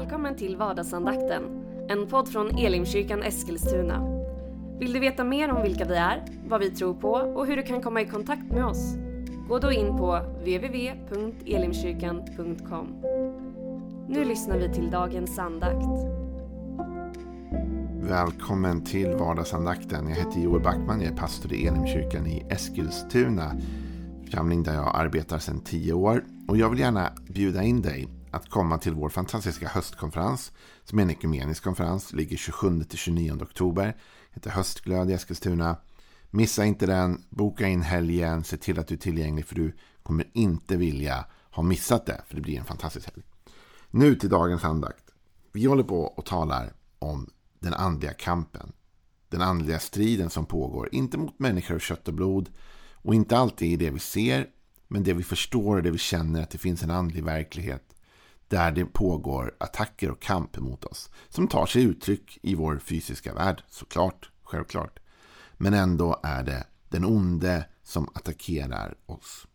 Välkommen till vardagsandakten, en podd från Elimkyrkan Eskilstuna. Vill du veta mer om vilka vi är, vad vi tror på och hur du kan komma i kontakt med oss? Gå då in på www.elimkyrkan.com. Nu lyssnar vi till dagens andakt. Välkommen till vardagsandakten. Jag heter Joel Backman, jag är pastor i Elimkyrkan i Eskilstuna. Församling där jag arbetar sedan tio år. Och jag vill gärna bjuda in dig att komma till vår fantastiska höstkonferens som är en ekumenisk konferens. Ligger 27-29 oktober. Heter Höstglöd i Eskilstuna. Missa inte den. Boka in helgen. Se till att du är tillgänglig för du kommer inte vilja ha missat det. För det blir en fantastisk helg. Nu till dagens andakt. Vi håller på och talar om den andliga kampen. Den andliga striden som pågår. Inte mot människor av kött och blod. Och inte alltid i det vi ser. Men det vi förstår och det vi känner att det finns en andlig verklighet där det pågår attacker och kamp mot oss. Som tar sig uttryck i vår fysiska värld, såklart, självklart. Men ändå är det den onde som attackerar oss.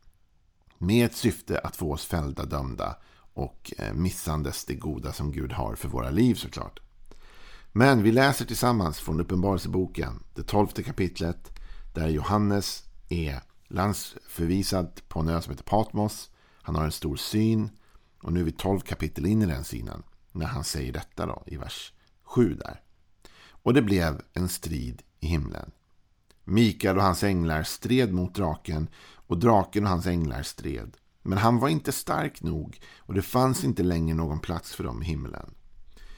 Med ett syfte att få oss fällda, dömda och eh, missandes det goda som Gud har för våra liv såklart. Men vi läser tillsammans från Uppenbarelseboken, det tolfte kapitlet, där Johannes är landsförvisad på en ö som heter Patmos. Han har en stor syn och nu är vi tolv kapitel in i den synen. När han säger detta då i vers 7 där. Och det blev en strid i himlen. Mikael och hans änglar stred mot draken och draken och hans änglar stred. Men han var inte stark nog och det fanns inte längre någon plats för dem i himlen.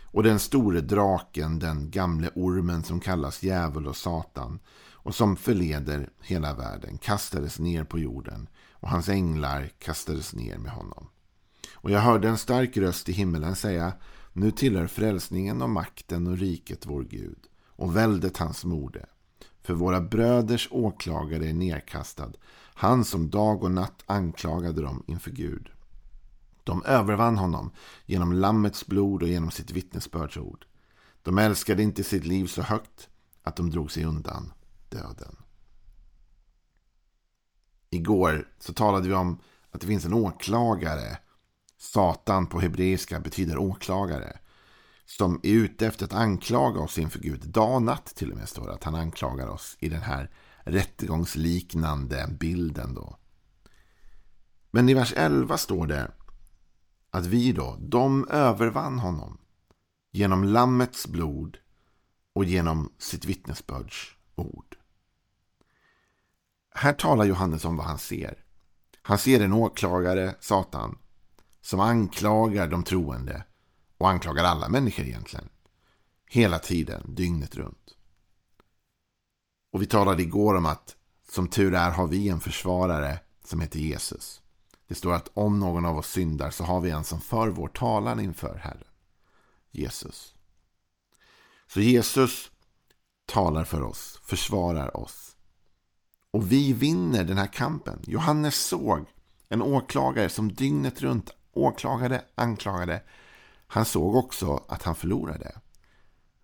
Och den store draken, den gamle ormen som kallas djävul och satan och som förleder hela världen kastades ner på jorden och hans änglar kastades ner med honom. Och jag hörde en stark röst i himmelen säga Nu tillhör frälsningen och makten och riket vår Gud och väldet hans mode. För våra bröders åklagare är nedkastad, han som dag och natt anklagade dem inför Gud. De övervann honom genom Lammets blod och genom sitt vittnesbördsord. De älskade inte sitt liv så högt att de drog sig undan döden. Igår så talade vi om att det finns en åklagare Satan på hebreiska betyder åklagare. Som är ute efter att anklaga oss inför Gud. Dag och natt till och med står det att han anklagar oss i den här rättegångsliknande bilden då. Men i vers 11 står det att vi då, de övervann honom genom lammets blod och genom sitt vittnesbörds ord. Här talar Johannes om vad han ser. Han ser en åklagare, Satan, som anklagar de troende och anklagar alla människor egentligen. Hela tiden, dygnet runt. Och vi talade igår om att som tur är har vi en försvarare som heter Jesus. Det står att om någon av oss syndar så har vi en som för vår talan inför Herren. Jesus. Så Jesus talar för oss, försvarar oss. Och vi vinner den här kampen. Johannes såg en åklagare som dygnet runt åklagade, anklagade. Han såg också att han förlorade.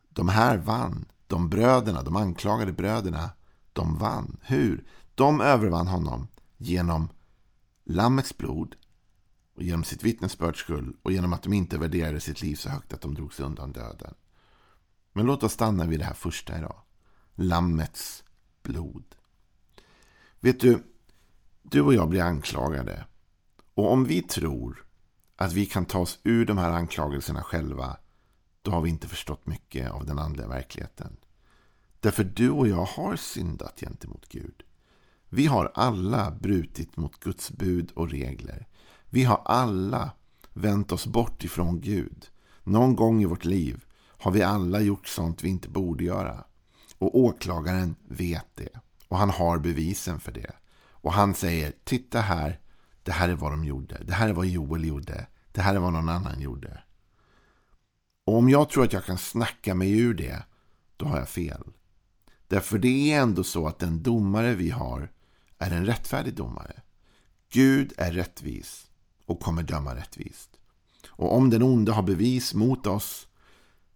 De här vann. De bröderna, de anklagade bröderna, de vann. Hur? De övervann honom genom Lammets blod och genom sitt vittnesbörds skull och genom att de inte värderade sitt liv så högt att de drog sig undan döden. Men låt oss stanna vid det här första idag. Lammets blod. Vet du, du och jag blir anklagade. Och om vi tror att vi kan ta oss ur de här anklagelserna själva, då har vi inte förstått mycket av den andliga verkligheten. Därför du och jag har syndat gentemot Gud. Vi har alla brutit mot Guds bud och regler. Vi har alla vänt oss bort ifrån Gud. Någon gång i vårt liv har vi alla gjort sånt vi inte borde göra. Och åklagaren vet det. Och han har bevisen för det. Och han säger, titta här, det här är vad de gjorde. Det här är vad Joel gjorde. Det här är vad någon annan gjorde. Och om jag tror att jag kan snacka mig ur det, då har jag fel. Därför det är ändå så att den domare vi har är en rättfärdig domare. Gud är rättvis och kommer döma rättvist. Och om den onde har bevis mot oss,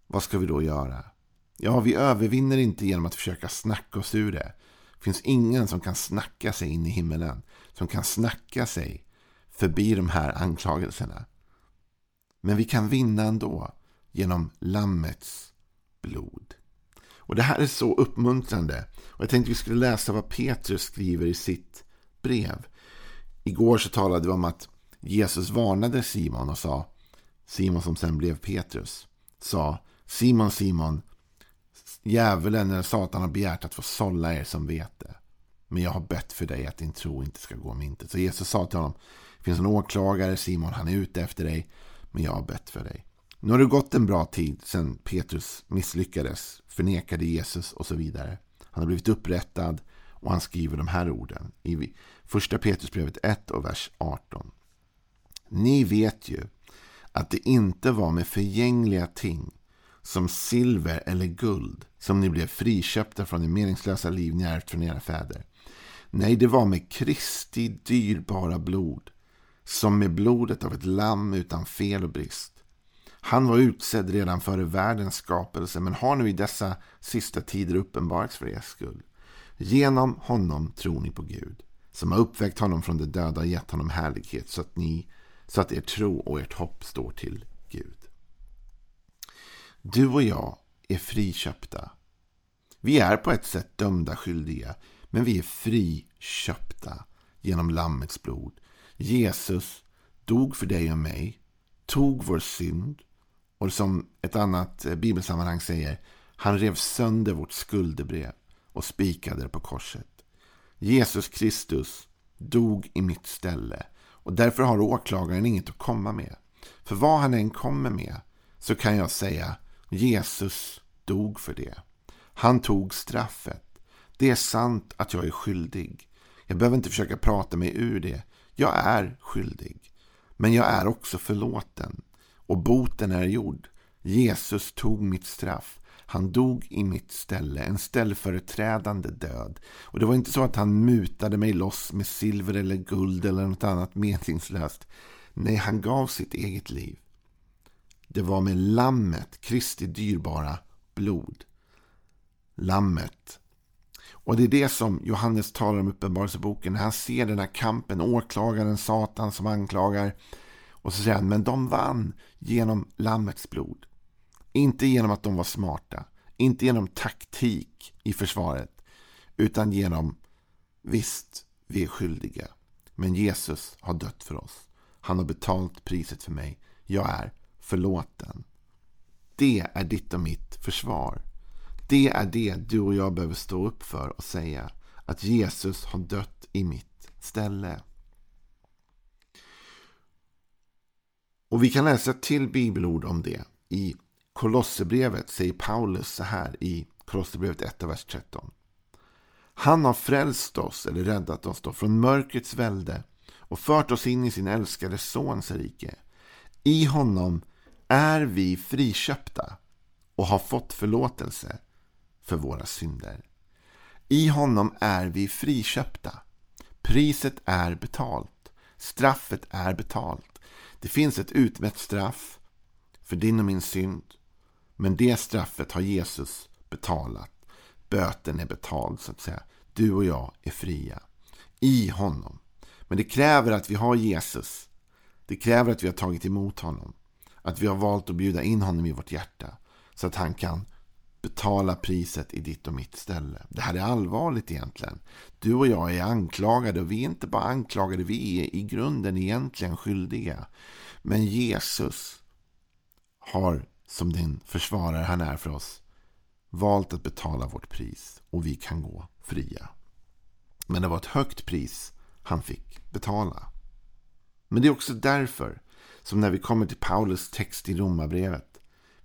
vad ska vi då göra? Ja, vi övervinner inte genom att försöka snacka oss ur det. Det finns ingen som kan snacka sig in i himmelen. Som kan snacka sig förbi de här anklagelserna. Men vi kan vinna ändå. genom Lammets blod. Och Det här är så uppmuntrande. Och Jag tänkte vi skulle läsa vad Petrus skriver i sitt brev. Igår så talade vi om att Jesus varnade Simon och sa Simon som sen blev Petrus sa Simon, Simon djävulen eller Satan har begärt att få sålla er som vete. Men jag har bett för dig att din tro inte ska gå om intet. Så Jesus sa till honom Det finns en åklagare Simon, han är ute efter dig. Men jag har bett för dig. Nu har det gått en bra tid sedan Petrus misslyckades, förnekade Jesus och så vidare. Han har blivit upprättad och han skriver de här orden i första Petrusbrevet 1 och vers 18. Ni vet ju att det inte var med förgängliga ting som silver eller guld som ni blev friköpta från det meningslösa liv ni ärvt från era fäder. Nej, det var med Kristi dyrbara blod som med blodet av ett lamm utan fel och brist. Han var utsedd redan före världens skapelse men har nu i dessa sista tider uppenbarats för er skull. Genom honom tror ni på Gud som har uppväckt honom från de döda och gett honom härlighet så att, ni, så att er tro och ert hopp står till Gud. Du och jag är friköpta. Vi är på ett sätt dömda skyldiga men vi är friköpta genom Lammets blod. Jesus dog för dig och mig, tog vår synd och som ett annat eh, bibelsammanhang säger, han rev sönder vårt skuldebrev och spikade det på korset. Jesus Kristus dog i mitt ställe och därför har åklagaren inget att komma med. För vad han än kommer med så kan jag säga Jesus dog för det. Han tog straffet. Det är sant att jag är skyldig. Jag behöver inte försöka prata mig ur det. Jag är skyldig. Men jag är också förlåten. Och boten är gjord. Jesus tog mitt straff. Han dog i mitt ställe, en ställföreträdande död. Och det var inte så att han mutade mig loss med silver eller guld eller något annat meningslöst. Nej, han gav sitt eget liv. Det var med lammet, Kristi dyrbara blod. Lammet. Och det är det som Johannes talar om i Uppenbarelseboken. Han ser den här kampen, åklagaren Satan som anklagar. Och så säger han, men de vann genom lammets blod. Inte genom att de var smarta. Inte genom taktik i försvaret. Utan genom, visst, vi är skyldiga. Men Jesus har dött för oss. Han har betalt priset för mig. Jag är förlåten. Det är ditt och mitt försvar. Det är det du och jag behöver stå upp för och säga. Att Jesus har dött i mitt ställe. Och vi kan läsa till bibelord om det. I Kolosserbrevet säger Paulus så här i Kolosserbrevet 1, vers 13. Han har frälst oss, eller räddat oss då, från mörkrets välde och fört oss in i sin älskade sons rike. I honom är vi friköpta och har fått förlåtelse för våra synder. I honom är vi friköpta. Priset är betalt. Straffet är betalt. Det finns ett utmätt straff för din och min synd. Men det straffet har Jesus betalat. Böten är betald så att säga. Du och jag är fria. I honom. Men det kräver att vi har Jesus. Det kräver att vi har tagit emot honom. Att vi har valt att bjuda in honom i vårt hjärta. Så att han kan betala priset i ditt och mitt ställe. Det här är allvarligt egentligen. Du och jag är anklagade och vi är inte bara anklagade, vi är i grunden egentligen skyldiga. Men Jesus har, som den försvarare han är för oss, valt att betala vårt pris och vi kan gå fria. Men det var ett högt pris han fick betala. Men det är också därför som när vi kommer till Paulus text i Romarbrevet.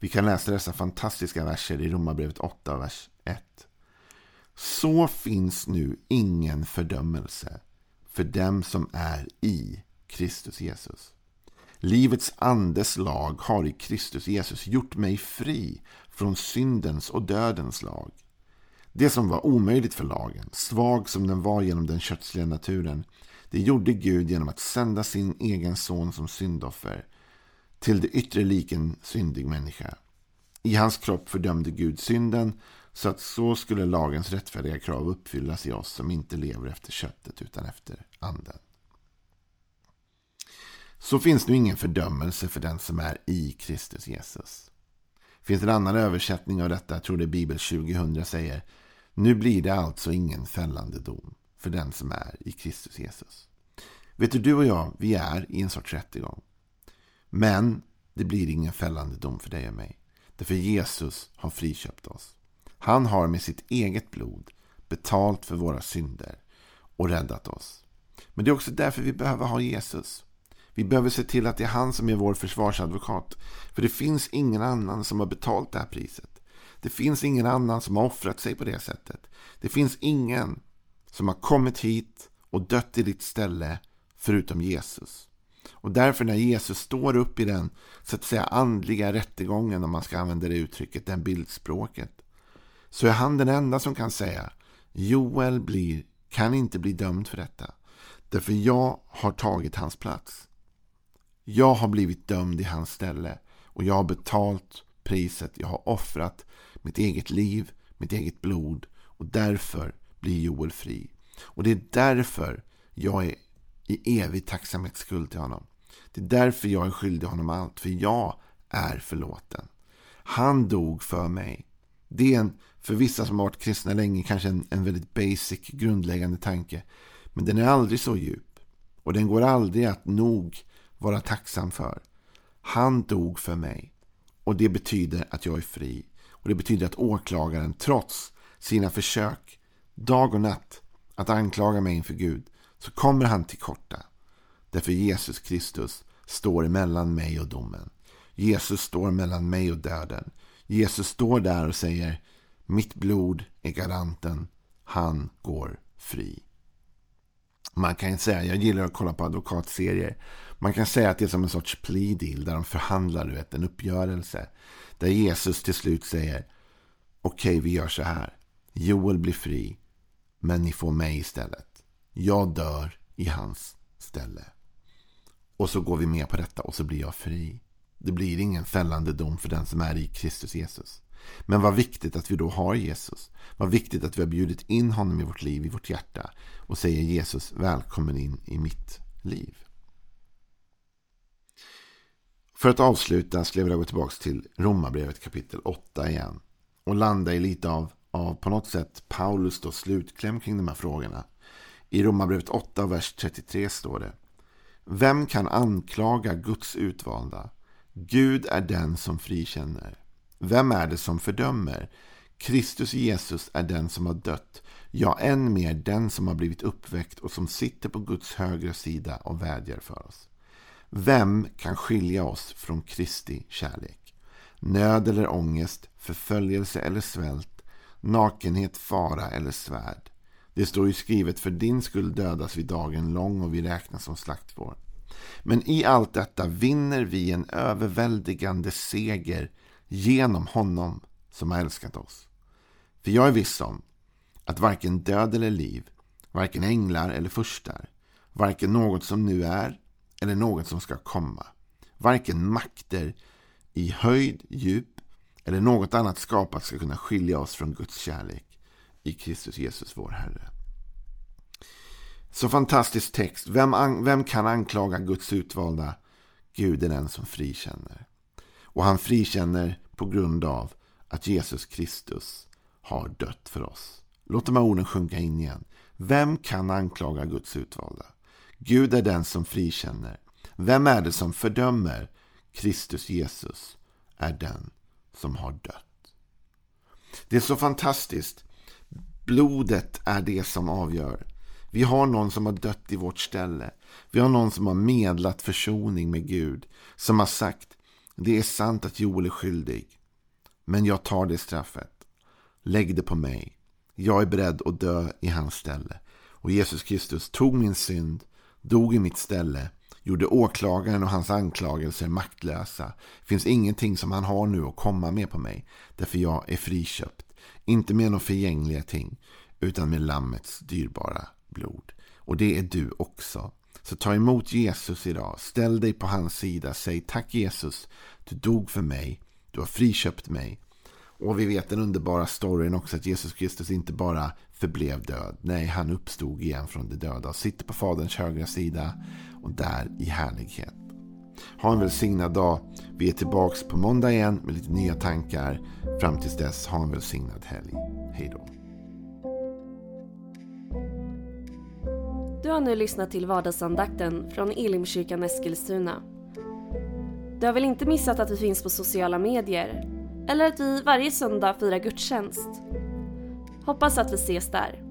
Vi kan läsa dessa fantastiska verser i Romarbrevet 8, vers 1. Så finns nu ingen fördömelse för dem som är i Kristus Jesus. Livets andes lag har i Kristus Jesus gjort mig fri från syndens och dödens lag. Det som var omöjligt för lagen, svag som den var genom den kötsliga naturen, det gjorde Gud genom att sända sin egen son som syndoffer till det yttre liken syndig människa. I hans kropp fördömde Gud synden så att så skulle lagens rättfärdiga krav uppfyllas i oss som inte lever efter köttet utan efter anden. Så finns nu ingen fördömelse för den som är i Kristus Jesus. finns en annan översättning av detta, jag tror det är Bibel 2000 säger. Nu blir det alltså ingen fällande dom för den som är i Kristus Jesus. Vet du, du och jag, vi är i en sorts rättegång. Men det blir ingen fällande dom för dig och mig. Därför Jesus har friköpt oss. Han har med sitt eget blod betalt för våra synder och räddat oss. Men det är också därför vi behöver ha Jesus. Vi behöver se till att det är han som är vår försvarsadvokat. För det finns ingen annan som har betalt det här priset. Det finns ingen annan som har offrat sig på det sättet. Det finns ingen som har kommit hit och dött i ditt ställe förutom Jesus. Och därför när Jesus står upp i den så att säga andliga rättegången, om man ska använda det uttrycket, den bildspråket, så är han den enda som kan säga Joel blir, kan inte bli dömd för detta. Därför jag har tagit hans plats. Jag har blivit dömd i hans ställe och jag har betalt priset. Jag har offrat mitt eget liv, mitt eget blod och därför blir Joel fri. Och det är därför jag är i evig tacksamhetsskuld till honom. Det är därför jag är skyldig honom allt, för jag är förlåten. Han dog för mig. Det är en, för vissa som har varit kristna länge kanske en, en väldigt basic, grundläggande tanke. Men den är aldrig så djup. Och den går aldrig att nog vara tacksam för. Han dog för mig. Och det betyder att jag är fri. Och det betyder att åklagaren trots sina försök dag och natt att anklaga mig inför Gud så kommer han till korta. Därför Jesus Kristus står mellan mig och domen. Jesus står mellan mig och döden. Jesus står där och säger mitt blod är garanten. Han går fri. Man kan säga, jag gillar att kolla på advokatserier. Man kan säga att det är som en sorts plea deal där de förhandlar du vet, en uppgörelse. Där Jesus till slut säger okej okay, vi gör så här. Joel blir fri men ni får mig istället. Jag dör i hans ställe. Och så går vi med på detta och så blir jag fri. Det blir ingen fällande dom för den som är i Kristus Jesus. Men vad viktigt att vi då har Jesus. Vad viktigt att vi har bjudit in honom i vårt liv, i vårt hjärta. Och säger Jesus, välkommen in i mitt liv. För att avsluta skulle jag vilja gå tillbaka till Romarbrevet kapitel 8 igen. Och landa i lite av, av på något sätt Paulus då slutkläm kring de här frågorna. I Romarbrevet 8, vers 33 står det. Vem kan anklaga Guds utvalda? Gud är den som frikänner. Vem är det som fördömer? Kristus Jesus är den som har dött, ja, än mer den som har blivit uppväckt och som sitter på Guds högra sida och vädjar för oss. Vem kan skilja oss från Kristi kärlek? Nöd eller ångest, förföljelse eller svält, nakenhet, fara eller svärd. Det står ju skrivet för din skull dödas vi dagen lång och vi räknas som slaktfår. Men i allt detta vinner vi en överväldigande seger genom honom som har älskat oss. För jag är viss om att varken död eller liv, varken änglar eller furstar, varken något som nu är eller något som ska komma, varken makter i höjd, djup eller något annat skapat ska kunna skilja oss från Guds kärlek i Kristus Jesus vår Herre. Så fantastisk text. Vem, vem kan anklaga Guds utvalda? Gud är den som frikänner. Och han frikänner på grund av att Jesus Kristus har dött för oss. Låt de här orden sjunka in igen. Vem kan anklaga Guds utvalda? Gud är den som frikänner. Vem är det som fördömer? Kristus Jesus är den som har dött. Det är så fantastiskt. Blodet är det som avgör. Vi har någon som har dött i vårt ställe. Vi har någon som har medlat försoning med Gud. Som har sagt, det är sant att Joel är skyldig. Men jag tar det straffet. Lägg det på mig. Jag är beredd att dö i hans ställe. Och Jesus Kristus tog min synd, dog i mitt ställe, gjorde åklagaren och hans anklagelser maktlösa. Det finns ingenting som han har nu att komma med på mig. Därför jag är friköpt. Inte med några förgängliga ting, utan med Lammets dyrbara blod. Och det är du också. Så ta emot Jesus idag. Ställ dig på hans sida. Säg tack Jesus. Du dog för mig. Du har friköpt mig. Och vi vet den underbara storyn också att Jesus Kristus inte bara förblev död. Nej, han uppstod igen från de döda och sitter på Faderns högra sida och där i härlighet. Ha en välsignad dag. Vi är tillbaks på måndag igen med lite nya tankar. Fram tills dess, ha en välsignad helg. Hej då. Du har nu lyssnat till vardagsandakten från Elimkyrkan Eskilstuna. Du har väl inte missat att vi finns på sociala medier? Eller att vi varje söndag firar gudstjänst? Hoppas att vi ses där.